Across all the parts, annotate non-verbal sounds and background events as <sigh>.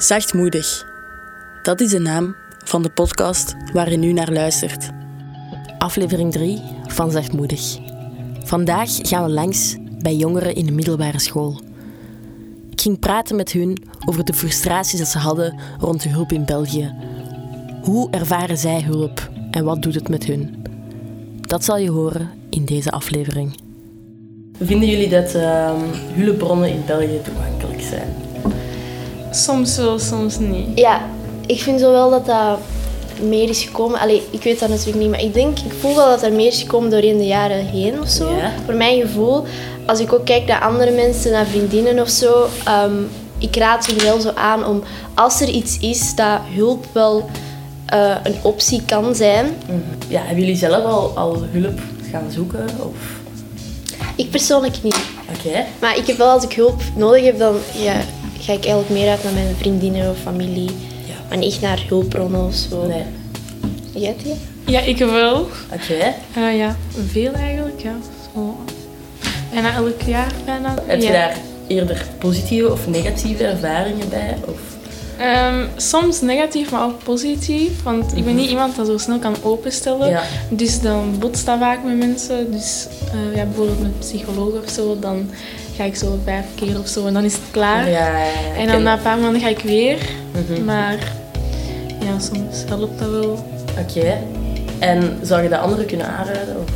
Zachtmoedig. Dat is de naam van de podcast waar je nu naar luistert. Aflevering 3 van Zachtmoedig. Vandaag gaan we langs bij jongeren in de middelbare school. Ik ging praten met hun over de frustraties dat ze hadden rond de hulp in België. Hoe ervaren zij hulp en wat doet het met hun? Dat zal je horen in deze aflevering. Vinden jullie dat uh, hulpbronnen in België toegankelijk zijn? Soms wel, soms niet. Ja, ik vind zo wel dat dat meer is gekomen. Allee, ik weet dat natuurlijk niet, maar ik denk, ik voel wel dat er meer is gekomen doorheen de jaren heen of zo. Ja. Voor mijn gevoel, als ik ook kijk naar andere mensen, naar vriendinnen of zo, ehm, ik raad hun wel zo aan om, als er iets is, dat hulp wel eh, een optie kan zijn. Ja, hebben jullie zelf al, al hulp gaan zoeken? Of... Ik persoonlijk niet. Oké. Maar ik heb wel, als ik hulp nodig heb, dan ja, ga ik eigenlijk meer uit naar mijn vriendinnen of familie. Ja. Maar niet echt naar hulpbronnen of zo. Nee. Jij het? Ja, ik wel. Oké. Eh, ja, veel eigenlijk, ja. Zo. Bijna elk jaar bijna. Heb je ja. daar eerder positieve of negatieve ervaringen bij? Of... Ehm, soms negatief, maar ook positief. Want ik ben niet iemand dat zo snel kan openstellen. Ja. Dus dan botst dat vaak met mensen. Dus eh, ja, bijvoorbeeld met psycholoog of zo, dan ga ik zo vijf keer of zo en dan is het klaar. Ja, ja, ja, En dan na een paar maanden ga ik weer. Mhm. Maar ja, soms helpt dat wel. Oké. En zou je dat anderen kunnen aanraden? Of?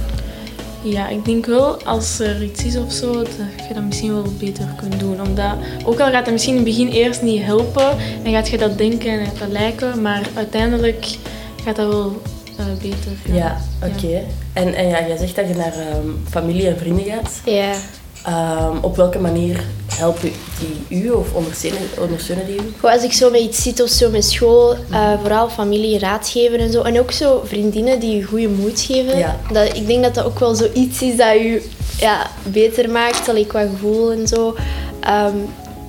Ja, ik denk wel als er iets is of zo, dat je dat misschien wel beter kunt doen. Omdat, ook al gaat dat misschien in het begin eerst niet helpen, en gaat je dat denken en dat lijken, maar uiteindelijk gaat dat wel eh, beter. gaan. Ja, oké. En, en ja, jij zegt dat je naar ehm, familie en vrienden gaat. Ja. Ehm, op welke manier helpen die u of ondersteunen, ondersteunen die u? Gewoon als ik zo met iets zit of zo met school, eh, vooral familie, raad geven en zo. En ook zo vriendinnen die je goede moed geven. Ja. Dat, ik denk dat dat ook wel zoiets is dat je ja, beter maakt, allee, qua gevoel en zo. Ehm,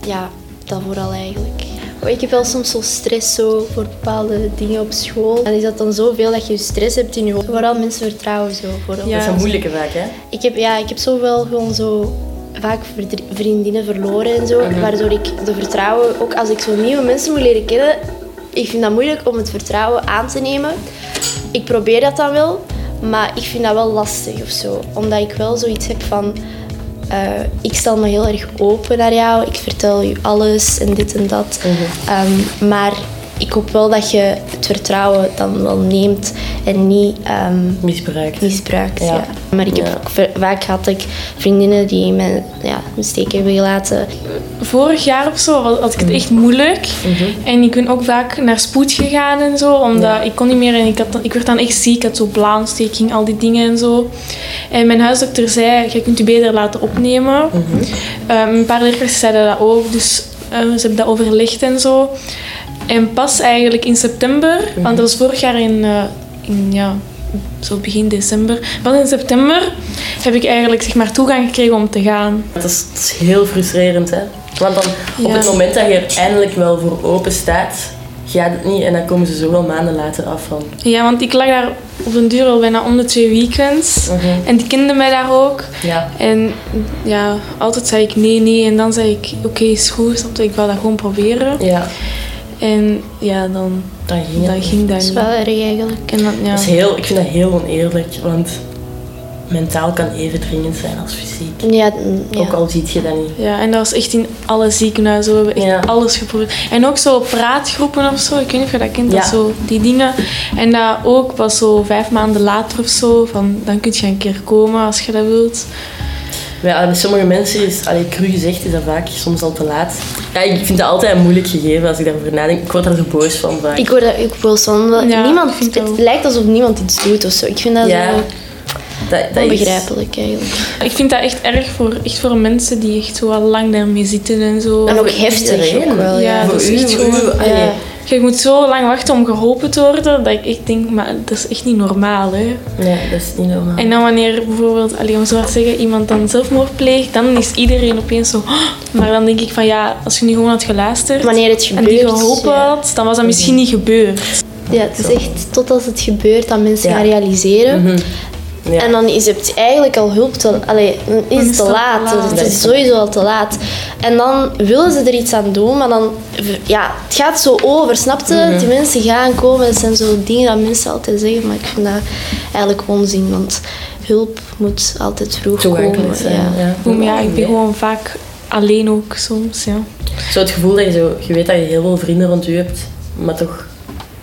ja, dat vooral eigenlijk. Oh, Ik heb wel soms zo stress zo voor bepaalde dingen op school. Dan is dat dan zoveel dat je stress hebt in je hoofd. Vooral mensen vertrouwen zo. Vooral. Ja. dat is een moeilijke vaak, hè? Ik heb, ja, ik heb zoveel gewoon zo vaak vriendinnen verloren en zo. Waardoor ik de vertrouwen, ook als ik zo nieuwe mensen moet leren kennen, ik vind dat moeilijk om het vertrouwen aan te nemen. Ik probeer dat dan wel, maar ik vind dat wel lastig of zo. Omdat ik wel zoiets heb van, eh, ik stel me heel erg open naar jou, ik vertel je alles en dit en dat. Ehm, maar ik hoop wel dat je het vertrouwen dan wel neemt en niet ehm, Misbruikt. misbruikt. Ja. Ja. Maar ik heb Ja. vaak gehad dat ik vriendinnen die me ja, een steek hebben gelaten. Vorig jaar of zo had had ik het echt moeilijk. En ik ben ook vaak naar spoed gegaan en zo, omdat ik kon niet meer en ik, had, ik werd dan echt ziek. Ik had zo blaasontsteking, al die dingen en zo. En mijn huisdokter zei, je kunt je beter laten opnemen. Eh, een paar leerkrachten zeiden dat ook, dus eh, ze hebben dat overlegd en zo. En pas eigenlijk in september, want dat was vorig jaar in, eh, in ja, zo begin december. Pas in september heb ik eigenlijk zeg maar, toegang gekregen om te gaan. Dat is, dat is heel frustrerend, hè? Want dan, op Ja. het moment dat je er eindelijk wel voor open staat, gaat het niet en dan komen ze zoveel maanden later af van. Ja, want ik lag daar op een duur al bijna om de twee weekends. Mhm. En die kenden mij daar ook. Ja. En ja, altijd zei ik nee, nee. En dan zei ik, oké, is goed. Ik wou dat gewoon proberen. Ja, En ja, dan, dan ging dan ging dat Dat is niet. wel erg eigenlijk. En dan, ja. Dat is heel, ik vind dat heel oneerlijk, want mentaal kan even dringend zijn als fysiek. Ja, ja. Ook al ziet je dat niet. Ja, en dat was echt in alle ziekenhuizen. We hebben echt Ja. alles geprobeerd. En ook zo praatgroepen of zo. Ik weet niet of je dat kent. Dat zo, die dingen. En dat ook was zo vijf maanden later of zo. Van, dan kun je een keer komen als je dat wilt. Maar ja, bij sommige mensen is, allee, cru gezegd, is dat vaak soms al te laat. Ja, ik vind dat altijd een moeilijk gegeven als ik daarover nadenk. Ik word daar zo boos van vaak. Ik word dat ook zo. omdat Ja, niemand, het ook. lijkt alsof niemand iets doet of zo. Ik vind dat Ja, zo dat, dat is- onbegrijpelijk eigenlijk. Ik vind dat echt erg voor, echt voor mensen die echt zo al lang daarmee zitten en zo. En ook heftig ook wel. Ja, Ja. dat voor is u, echt voor gewoon-. Je moet zo lang wachten om geholpen te worden, dat ik echt denk, maar dat is echt niet normaal, hè. Nee, dat is niet normaal. En dan wanneer bijvoorbeeld, allee, om zo te zeggen, iemand dan zelfmoord pleegt, dan is iedereen opeens zo... "Oh." Maar dan denk ik van, ja, als je nu gewoon had geluisterd Wanneer het en die gebeurt. geholpen ja. had, dan was dat misschien niet gebeurd. Ja, het is echt tot als het gebeurt dat mensen Ja. gaan realiseren. Mhm. Ja. En dan is het eigenlijk al hulp te, allee, dan is het te laat. te laat. Het is sowieso al te laat. En dan willen ze er iets aan doen, maar dan, ja, het gaat zo over, snap je? Mhm. Die mensen gaan komen, dat zijn zo dingen dat mensen altijd zeggen, maar ik vind dat eigenlijk onzin, want hulp moet altijd vroeg komen. Zijn. Ja. Ja, ik ben gewoon vaak alleen ook soms. Ja. Zo het gevoel dat je, zo, je weet dat je heel veel vrienden rond je hebt, maar toch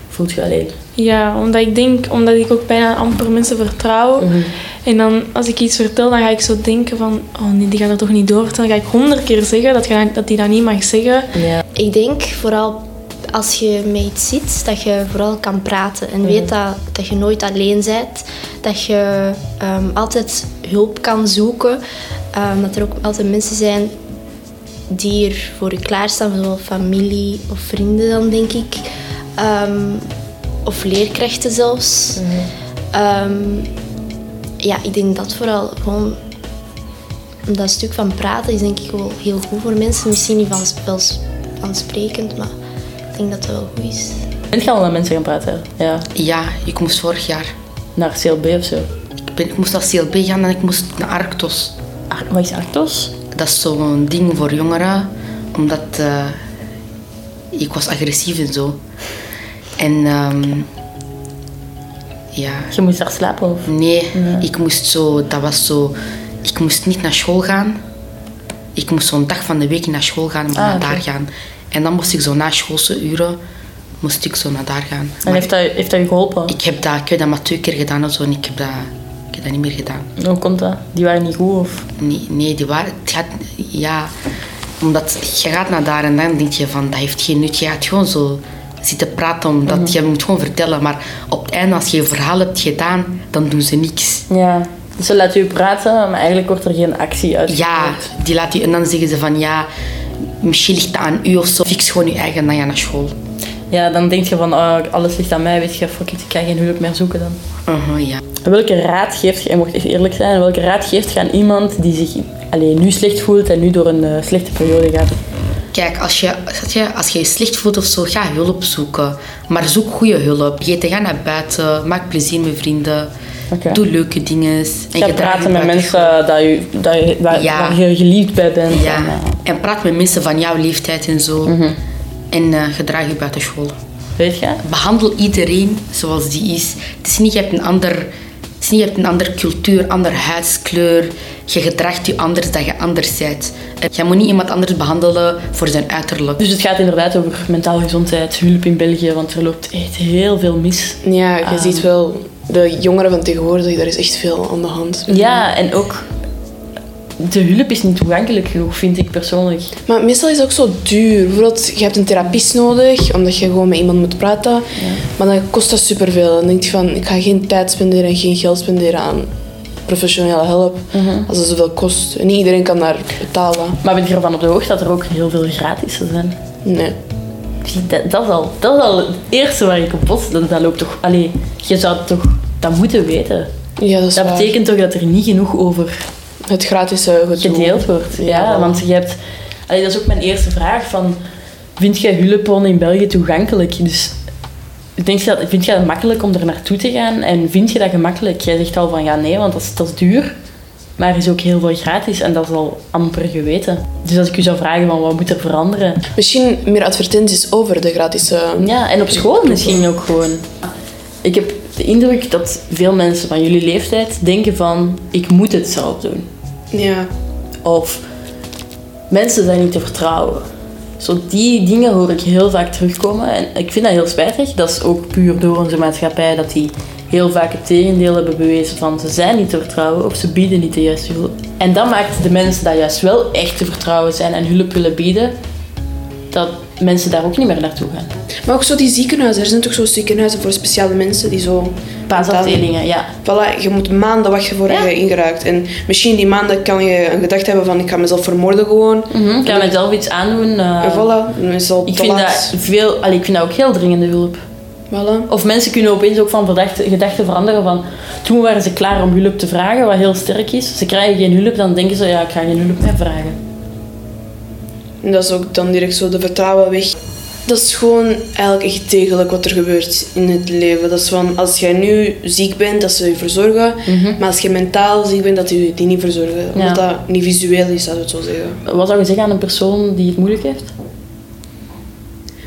voelt je alleen. Ja, omdat ik denk, omdat ik ook bijna amper mensen vertrouw. Mhm. En dan als ik iets vertel, dan ga ik zo denken van, oh nee, die gaat er toch niet door. Dan ga ik honderd keer zeggen dat, je, dat die dat niet mag zeggen. Ja. Ik denk vooral als je met iets zit, dat je vooral kan praten. En weet dat, dat je nooit alleen bent. Dat je ehm, altijd hulp kan zoeken. Ehm, dat er ook altijd mensen zijn die er voor je klaarstaan. Zowel familie of vrienden dan, denk ik. Ehm, of leerkrachten zelfs. Ehm, ja, ik denk dat vooral gewoon dat stuk van praten is denk ik wel heel goed voor mensen. Misschien niet van, wel vansprekend, maar ik denk dat het wel goed is. Bent je al met mensen gaan praten? Ja. Ja, ik moest vorig jaar. Naar CLB of zo? Ik, ben, ik moest naar CLB gaan en ik moest naar Arctos. Ar- Wat is Arctos? Dat is zo'n ding voor jongeren, omdat eh, ik was agressief en zo. En ehm, ja, Je moest daar slapen of? nee, ik moest zo, dat was zo, ik moest niet naar school gaan. Ik moest zo'n dag van de week naar school gaan, maar Ah, naar daar gaan. En dan moest ik zo na schoolse uren, moest ik zo naar daar gaan. En Maar heeft dat, heeft dat je geholpen? ik, heb dat, ik heb dat maar twee keer gedaan of zo en ik heb dat, ik heb dat niet meer gedaan. Hoe komt dat? Die waren niet goed of? Nee, nee die waren... Het gaat, ja, omdat je gaat naar daar en dan denk je van, dat heeft geen nut. Je gaat gewoon zo zitten praten, omdat je moet gewoon vertellen. Maar op het einde, als je je verhaal hebt gedaan, dan doen ze niks. Ja. Dus ze laten je praten, maar eigenlijk wordt er geen actie uit. Ja, die laat je... En dan zeggen ze van, ja, misschien ligt het aan u of zo. Fix gewoon je eigen, dan ga je naar school. Ja, dan denk je van, oh, alles ligt aan mij, weet je, fuck it, ik ga geen hulp meer zoeken dan. Uh-huh, ja. Welke raad geeft je, en mocht echt eerlijk zijn, welke raad geeft je aan iemand die zich alleen nu slecht voelt en nu door een eh, slechte periode gaat? Kijk, als je, als, je, als je slecht voelt of zo, ga hulp zoeken. Maar zoek goede hulp. Je ga naar buiten, maak plezier met vrienden. Doe leuke dingen. En je praten met mensen dat je, dat je, waar, Ja. waar je geliefd bij bent. Ja, En, eh, en praat met mensen van jouw leeftijd en zo. En eh, gedraag je buiten school. weet je? Behandel iedereen zoals die is. Het is niet, je hebt een ander, niet, je hebt een andere cultuur, andere huidskleur. Je gedraagt je anders dan je anders bent. En Je moet niet iemand anders behandelen voor zijn uiterlijk. Dus het gaat inderdaad over mentale gezondheid, hulp in België, want er loopt echt heel veel mis. Ja, je ziet wel, de jongeren van tegenwoordig, daar is echt veel aan de hand. Ja, en ook de hulp is niet toegankelijk genoeg, vind ik persoonlijk. Maar meestal is het ook zo duur. Bijvoorbeeld, je hebt een therapist nodig, omdat je gewoon met iemand moet praten. Maar dan kost dat superveel. Dan denk je van, ik ga geen tijd spenderen en geen geld spenderen aan professionele hulp. Als het zoveel kost. En niet iedereen kan daar betalen. Maar ben je ervan op de hoogte dat er ook heel veel gratis zijn? Nee. Zie, Dat, dat, is al, dat is al het eerste waar ik op bot. Dat, dat loopt toch... Allee, je zou toch dat moeten weten. Ja, dat is Dat waar. betekent toch dat er niet genoeg over Het gratis eh, gedoe. gedeeld wordt. Ja, Ja. want je hebt... Allee, dat is ook mijn eerste vraag van... Vind jij hulpbronnen in België toegankelijk? Dus denk je dat, vind je dat makkelijk om er naartoe te gaan? En vind je dat gemakkelijk? Jij zegt al van ja, nee, want dat is, dat is duur. Maar er is ook heel veel gratis en dat is al amper geweten. Dus als ik u zou vragen van wat moet er veranderen? Misschien meer advertenties over de gratis... eh, Ja, en op school misschien ook gewoon. Ik heb de indruk dat veel mensen van jullie leeftijd denken van ik moet het zelf doen. ja. Of mensen zijn niet te vertrouwen. Zo die dingen hoor ik heel vaak terugkomen. En ik vind dat heel spijtig. Dat is ook puur door onze maatschappij dat die heel vaak het tegendeel hebben bewezen van ze zijn niet te vertrouwen of ze bieden niet de juiste hulp. En dat maakt de mensen dat juist wel echt te vertrouwen zijn en hulp willen bieden, dat mensen daar ook niet meer naartoe gaan. Maar ook zo die ziekenhuizen. Er zijn toch zo ziekenhuizen voor speciale mensen die zo... Paasafdelingen, ja. Voilà, je moet maanden wachten voordat Ja. je ingeraakt. En misschien die maanden kan je een gedachte hebben van ik ga mezelf vermoorden gewoon. Mhm, Ik kan mezelf iets aandoen. En voilà, dan is het al ik, vind laat. dat veel, allee, ik vind dat ook heel dringende hulp. Voilà. Of mensen kunnen opeens ook van verdachte, gedachten veranderen van toen waren ze klaar om hulp te vragen, wat heel sterk is. Ze krijgen geen hulp, dan denken ze ja, ik ga geen hulp meer vragen. En dat is ook dan direct zo de vertrouwen weg. Dat is gewoon eigenlijk echt degelijk wat er gebeurt in het leven. Dat is van, als jij nu ziek bent, dat ze je verzorgen. Maar als je mentaal ziek bent, dat ze je die niet verzorgen. Omdat dat niet visueel is, dat we het zo zeggen. Wat zou je zeggen aan een persoon die het moeilijk heeft?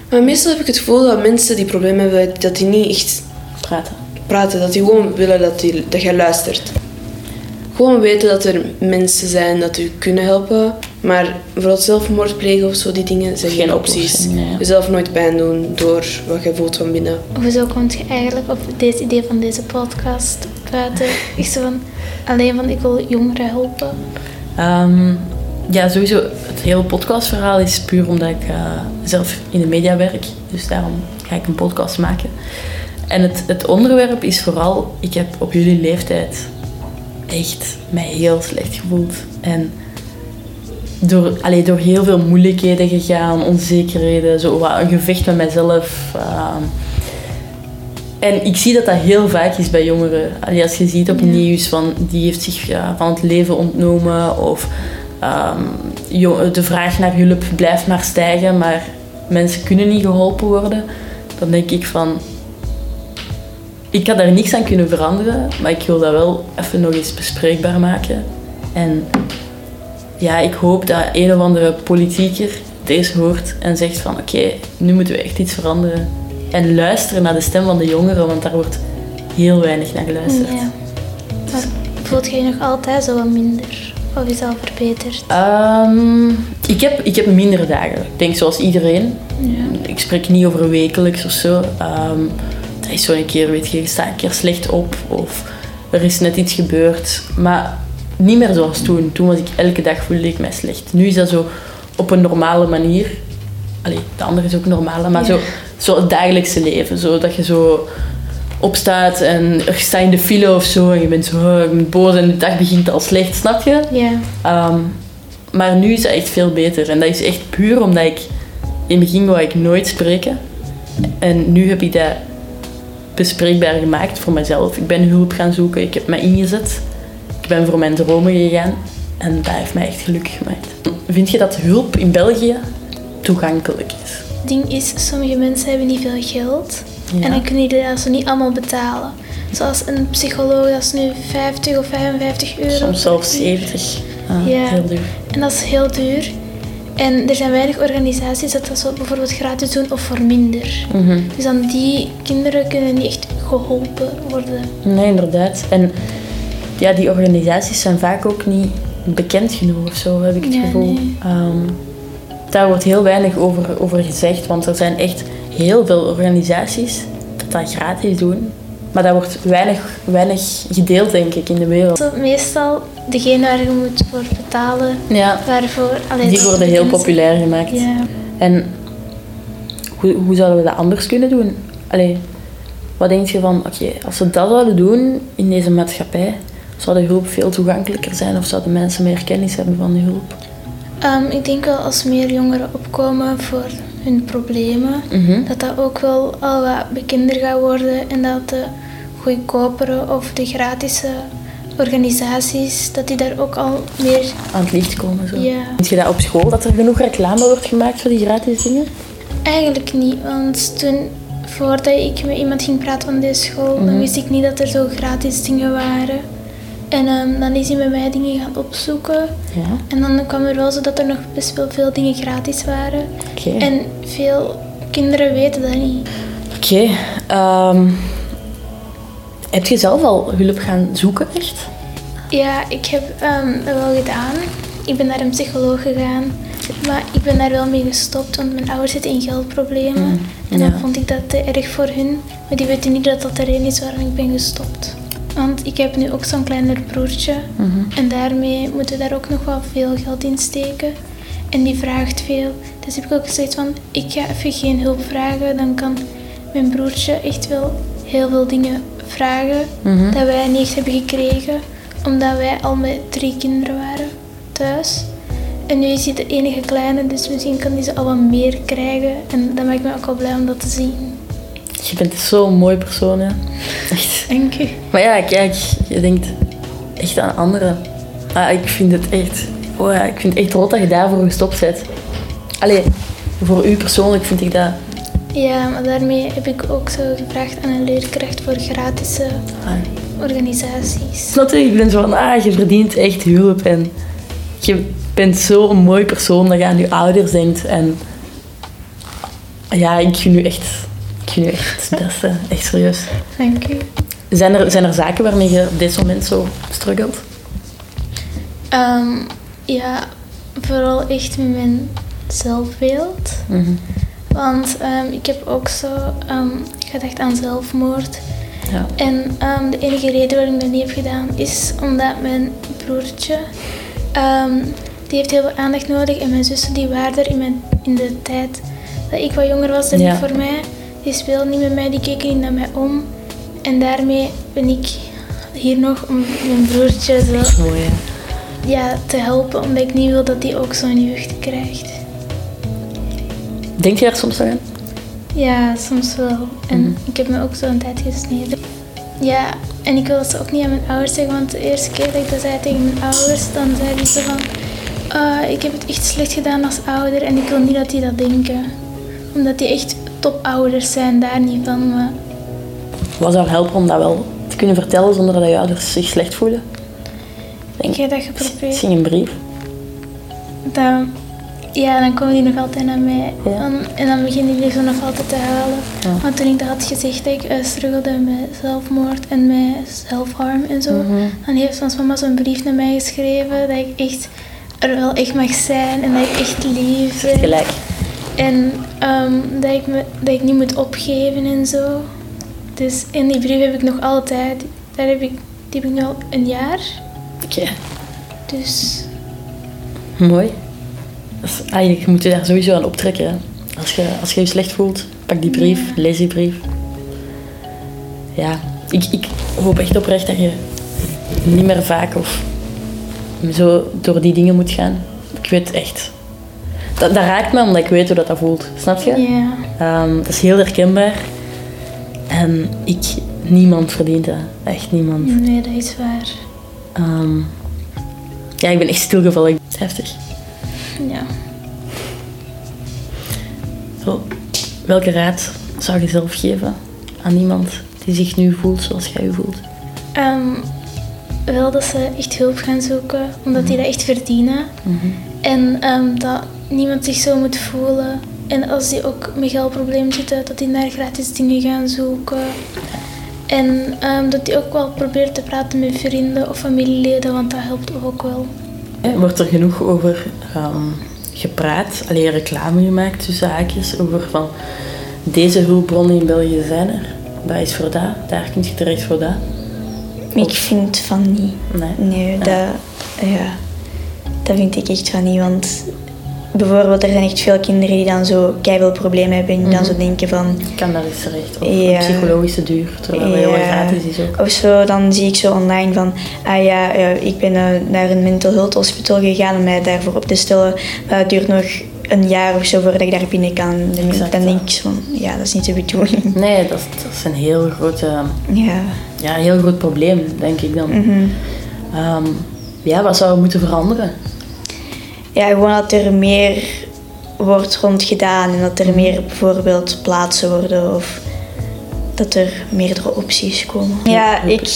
Maar meestal heb ik het gevoel dat mensen die problemen hebben, dat die niet echt Praten. praten. Dat die gewoon willen dat, die, dat jij luistert. Gewoon weten dat er mensen zijn dat u kunnen helpen. Maar bijvoorbeeld zelfmoord plegen of zo, die dingen zijn geen opties. nee. Jezelf nooit pijn doen door wat je voelt van binnen. Hoezo komt je eigenlijk op dit idee van deze podcast buiten? Ik zo van, alleen van ik wil jongeren helpen. Ehm, ja, sowieso. Het hele podcastverhaal is puur omdat ik eh, zelf in de media werk. Dus daarom ga ik een podcast maken. En het, het onderwerp is vooral, ik heb op jullie leeftijd echt mij heel slecht gevoeld. En door, allee, door heel veel moeilijkheden gegaan, onzekerheden, zo wat een gevecht met mezelf. ehm. en ik zie dat dat heel vaak is bij jongeren. Allee, als je ziet op nieuws van die heeft zich ja, van het leven ontnomen of ehm, de vraag naar hulp blijft maar stijgen, maar mensen kunnen niet geholpen worden, dan denk ik van ik had daar niks aan kunnen veranderen, maar ik wil dat wel even nog eens bespreekbaar maken. En ja, ik hoop dat een of andere politieker deze hoort en zegt van oké, nu moeten we echt iets veranderen. En luisteren naar de stem van de jongeren, want daar wordt heel weinig naar geluisterd. Ja. Maar voelt je je nog altijd zo wat minder? Of is dat al verbeterd? Ehm, ik, heb, ik heb mindere dagen. Ik denk zoals iedereen. Ik spreek niet over wekelijks of zo. Ehm dat is zo een keer, weet je, je staat een keer slecht op of er is net iets gebeurd. Maar niet meer zoals toen. Toen was ik elke dag voelde ik mij slecht. Nu is dat zo op een normale manier. Allee, de andere is ook normaal, maar zo, zo het dagelijkse leven. Zo dat je zo opstaat en er staat in de file of zo en je bent zo oh, ik ben boos en de dag begint al slecht, snap je? Ja. Ehm, maar nu is dat echt veel beter. En dat is echt puur omdat ik... In het begin wou ik nooit spreken. En nu heb ik dat bespreekbaar gemaakt voor mezelf. Ik ben hulp gaan zoeken. Ik heb me ingezet. Ik ben voor mijn dromen gegaan. En dat heeft mij echt gelukkig gemaakt. Vind je dat hulp in België toegankelijk is? Het ding is, sommige mensen hebben niet veel geld. Ja. En dan kunnen die dat zo niet allemaal betalen. Zoals een psycholoog, dat is nu 50 of 55 euro. Soms zelfs 70. Ah, Ja. Heel duur. En dat is heel duur. En er zijn weinig organisaties dat dat zo bijvoorbeeld gratis doen of voor minder. Mhm. Dus dan die kinderen kunnen niet echt geholpen worden. Nee, inderdaad. En ja, die organisaties zijn vaak ook niet bekend genoeg of zo, heb ik het Ja, gevoel. nee. Ehm, daar wordt heel weinig over, over gezegd, want er zijn echt heel veel organisaties dat dat gratis doen. Maar dat wordt weinig, weinig gedeeld, denk ik, in de wereld. Meestal degene waar je moet voor betalen, Ja, waarvoor... allee, die worden heel populair gemaakt. Ja. En hoe, hoe zouden we dat anders kunnen doen? Allee, wat denk je van, oké, als we dat zouden doen in deze maatschappij, zou de hulp veel toegankelijker zijn of zouden mensen meer kennis hebben van de hulp? Ehm, ik denk wel als meer jongeren opkomen voor hun problemen, Mhm. dat dat ook wel al wat bekender gaat worden en dat de goedkopere of de gratis organisaties, dat die daar ook al meer... Aan het licht komen. Zo. Ja. Vind je dat op school, dat er genoeg reclame wordt gemaakt voor die gratis dingen? Eigenlijk niet, want toen, voordat ik met iemand ging praten van deze school, Mhm. dan wist ik niet dat er zo gratis dingen waren. En ehm, dan is hij met mij dingen gaan opzoeken. Ja, En dan kwam er wel zo dat er nog best wel veel dingen gratis waren. oké. En veel kinderen weten dat niet. Oké. ehm, heb je zelf al hulp gaan zoeken, echt? Ja, ik heb ehm, dat wel gedaan. Ik ben naar een psycholoog gegaan. Maar ik ben daar wel mee gestopt, want mijn ouders zitten in geldproblemen. en dan ja. vond ik dat te erg voor hun. Maar die weten niet dat dat de reden is waarom ik ben gestopt. Want ik heb nu ook zo'n kleiner broertje. En daarmee moeten we daar ook nog wel veel geld in steken. En die vraagt veel. Dus heb ik ook gezegd van, ik ga even geen hulp vragen. Dan kan mijn broertje echt wel heel veel dingen vragen dat wij niet echt hebben gekregen. Omdat wij al met drie kinderen waren thuis. En nu is hij de enige kleine, dus misschien kan hij ze al wat meer krijgen. En dat maakt me ook wel blij om dat te zien. Je bent zo'n mooi persoon, hè. Echt. Dank u. Maar ja, kijk, je denkt echt aan anderen. Ah, ik vind het echt... Oh ja, ik vind het echt rot dat je daarvoor gestopt bent. Allee, voor u persoonlijk vind ik dat Ja, maar daarmee heb ik ook zo gevraagd aan een leerkracht voor gratis eh, organisaties. Snap je? Ik ben zo van, ah, je verdient echt hulp en je bent zo'n mooi persoon dat je aan je ouders denkt. En ja, ik vind u echt, ik vind u echt het <laughs> beste. Echt serieus. Dank u. Zijn er, zijn er zaken waarmee je op dit moment zo struggelt? Ehm, ja, vooral echt met mijn zelfbeeld. Want ehm, ik heb ook zo ehm, gedacht aan zelfmoord. Ja. En ehm, de enige reden waarom ik dat niet heb gedaan is omdat mijn broertje, die heeft heel veel aandacht nodig. En mijn zussen die waren er in, mijn, in de tijd dat ik wat jonger was dan Ja. voor mij. Die speelden niet met mij, die keken niet naar mij om. En daarmee ben ik hier nog om mijn broertje Mooi, ja, te helpen, omdat ik niet wil dat hij ook zo'n jeugd krijgt. Denk je daar soms aan? Ja, soms wel. En ik heb me ook zo een tijd gesneden. Ja, en ik wil dat ze ook niet aan mijn ouders zeggen, want de eerste keer dat ik dat zei tegen mijn ouders, dan zeiden ze van, "Ah, ik heb het echt slecht gedaan als ouder en ik wil niet dat die dat denken. Omdat die echt topouders zijn, daar niet van. Maar Wat zou helpen om dat wel te kunnen vertellen zonder dat je ouders zich slecht voelen? ik heb dat geprobeerd. Misschien een brief. Dan, ja, dan komen die nog altijd naar mij. Ja. Dan- en dan beginnen die zo nog altijd te huilen. Ja. Want toen ik dat had gezegd dat ik uh, struggelde met zelfmoord en met self-harm en zo, Mhm. dan heeft ons mama zo'n brief naar mij geschreven dat ik echt er wel echt mag zijn en dat ik echt lief ben. Gelijk. En ehm, dat, ik me, dat ik niet moet opgeven en zo. Dus in die brief heb ik nog altijd, daar heb ik, die heb ik nu al een jaar. Oké, Dus mooi. Is, eigenlijk moet je daar sowieso aan optrekken. hè. Als je, als je je slecht voelt, pak die brief, lees die brief. Ja, ik, ik hoop echt oprecht dat je niet meer vaak of zo door die dingen moet gaan. Ik weet echt. Dat, dat raakt me omdat ik weet hoe dat, dat voelt. Snap je? ja. Ehm, dat is heel herkenbaar. En ik, niemand verdient dat. Echt niemand. Nee, dat is waar. Ehm, ja, ik ben echt stilgevallen. Heftig. Ja. Zo, welke raad zou je zelf geven aan iemand die zich nu voelt zoals jij je voelt? Ehm, wel dat ze echt hulp gaan zoeken, omdat die dat echt verdienen. En ehm, dat niemand zich zo moet voelen. En als die ook met geldproblemen zitten, dat die naar gratis dingen gaan zoeken. En ehm, dat die ook wel probeert te praten met vrienden of familieleden, want dat helpt ook wel. Wordt er genoeg over ehm, gepraat, alleen reclame gemaakt tussen haakjes, over van deze hulpbronnen in België zijn er. Dat is voor dat, daar kun je terecht voor dat. Ik vind van niet. Nee. Nee, dat, ja, dat vind ik echt van niet. Want bijvoorbeeld, er zijn echt veel kinderen die dan zo veel problemen hebben en die dan zo denken van... Kan daar eens terecht. Of Ja. psychologische duur, terwijl dat heel Ja. gratis is ook. Of zo, dan zie ik zo online van, ah ja, eh, ik ben eh, naar een mental health hospital gegaan om mij daarvoor op te stellen. Maar het duurt nog een jaar of zo voordat ik daar binnen kan. Dan, Exact, dan ja. denk ik zo van, ja, dat is niet de bedoeling. Nee, dat is, dat is een heel groot, eh, Ja. ja, een heel groot probleem, denk ik dan. Mhm. Ehm, ja, wat zou er moeten veranderen? Ja, gewoon dat er meer wordt rond gedaan en dat er meer bijvoorbeeld plaatsen worden of dat er meerdere opties komen. Ja, ik,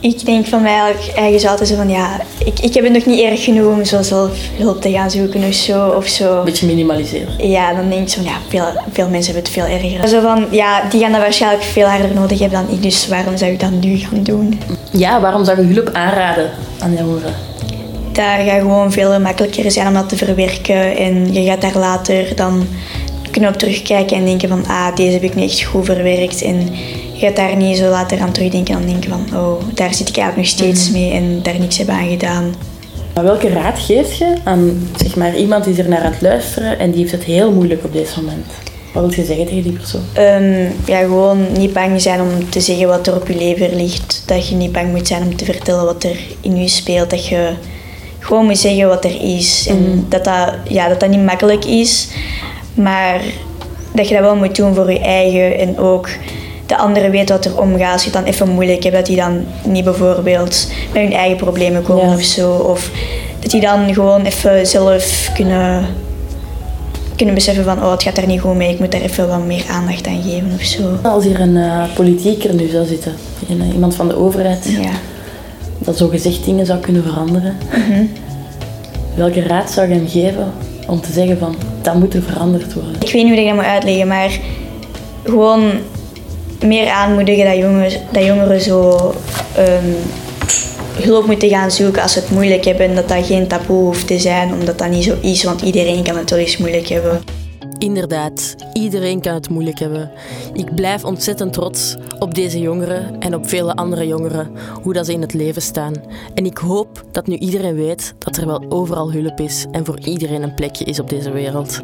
ik denk van mij eigenlijk eigen altijd zo van ja, ik, ik heb het nog niet erg genoeg om zo zelf hulp te gaan zoeken of zo. Of zo. Een beetje minimaliseren. Ja, dan denk ik zo van ja, veel, veel mensen hebben het veel erger. Zo van ja, die gaan dat waarschijnlijk veel harder nodig hebben dan ik, dus waarom zou ik dat nu gaan doen? Ja, waarom zou je hulp aanraden aan jongeren? Dat gaat gewoon veel makkelijker zijn om dat te verwerken. En je gaat daar later dan kunnen op terugkijken en denken van ah, deze heb ik nu echt goed verwerkt. En je gaat daar niet zo later aan terugdenken en denken van oh, daar zit ik eigenlijk nog steeds mee en daar niks heb aan gedaan. Maar welke raad geef je aan zeg maar, iemand die er naar aan het luisteren en die heeft het heel moeilijk op dit moment? Wat wil je zeggen tegen die persoon? Ehm, ja, gewoon niet bang zijn om te zeggen wat er op je lever ligt. Dat je niet bang moet zijn om te vertellen wat er in je speelt. Dat je gewoon moet zeggen wat er is. En dat, dat, ja, dat dat niet makkelijk is. Maar dat je dat wel moet doen voor je eigen. En ook de anderen weten wat er omgaat. Als je het dan even moeilijk hebt, dat die dan niet bijvoorbeeld met hun eigen problemen komen Ja. of zo. Of dat die dan gewoon even zelf kunnen kunnen beseffen van, oh, het gaat er niet goed mee, ik moet daar even wat meer aandacht aan geven of zo. Als hier een uh, politieker nu zou zitten, een, iemand van de overheid, Ja. Dat zo gezegd dingen zou kunnen veranderen, welke raad zou je hem geven om te zeggen van, dat moet er veranderd worden? Ik weet niet hoe ik dat moet uitleggen, maar gewoon meer aanmoedigen dat jongeren, dat jongeren zo ehm, hulp moeten gaan zoeken als ze het moeilijk hebben. En dat dat geen taboe hoeft te zijn, omdat dat niet zo is, want iedereen kan het wel eens moeilijk hebben. Inderdaad, iedereen kan het moeilijk hebben. Ik blijf ontzettend trots op deze jongeren en op vele andere jongeren, hoe dat ze in het leven staan. En ik hoop dat nu iedereen weet dat er wel overal hulp is en voor iedereen een plekje is op deze wereld.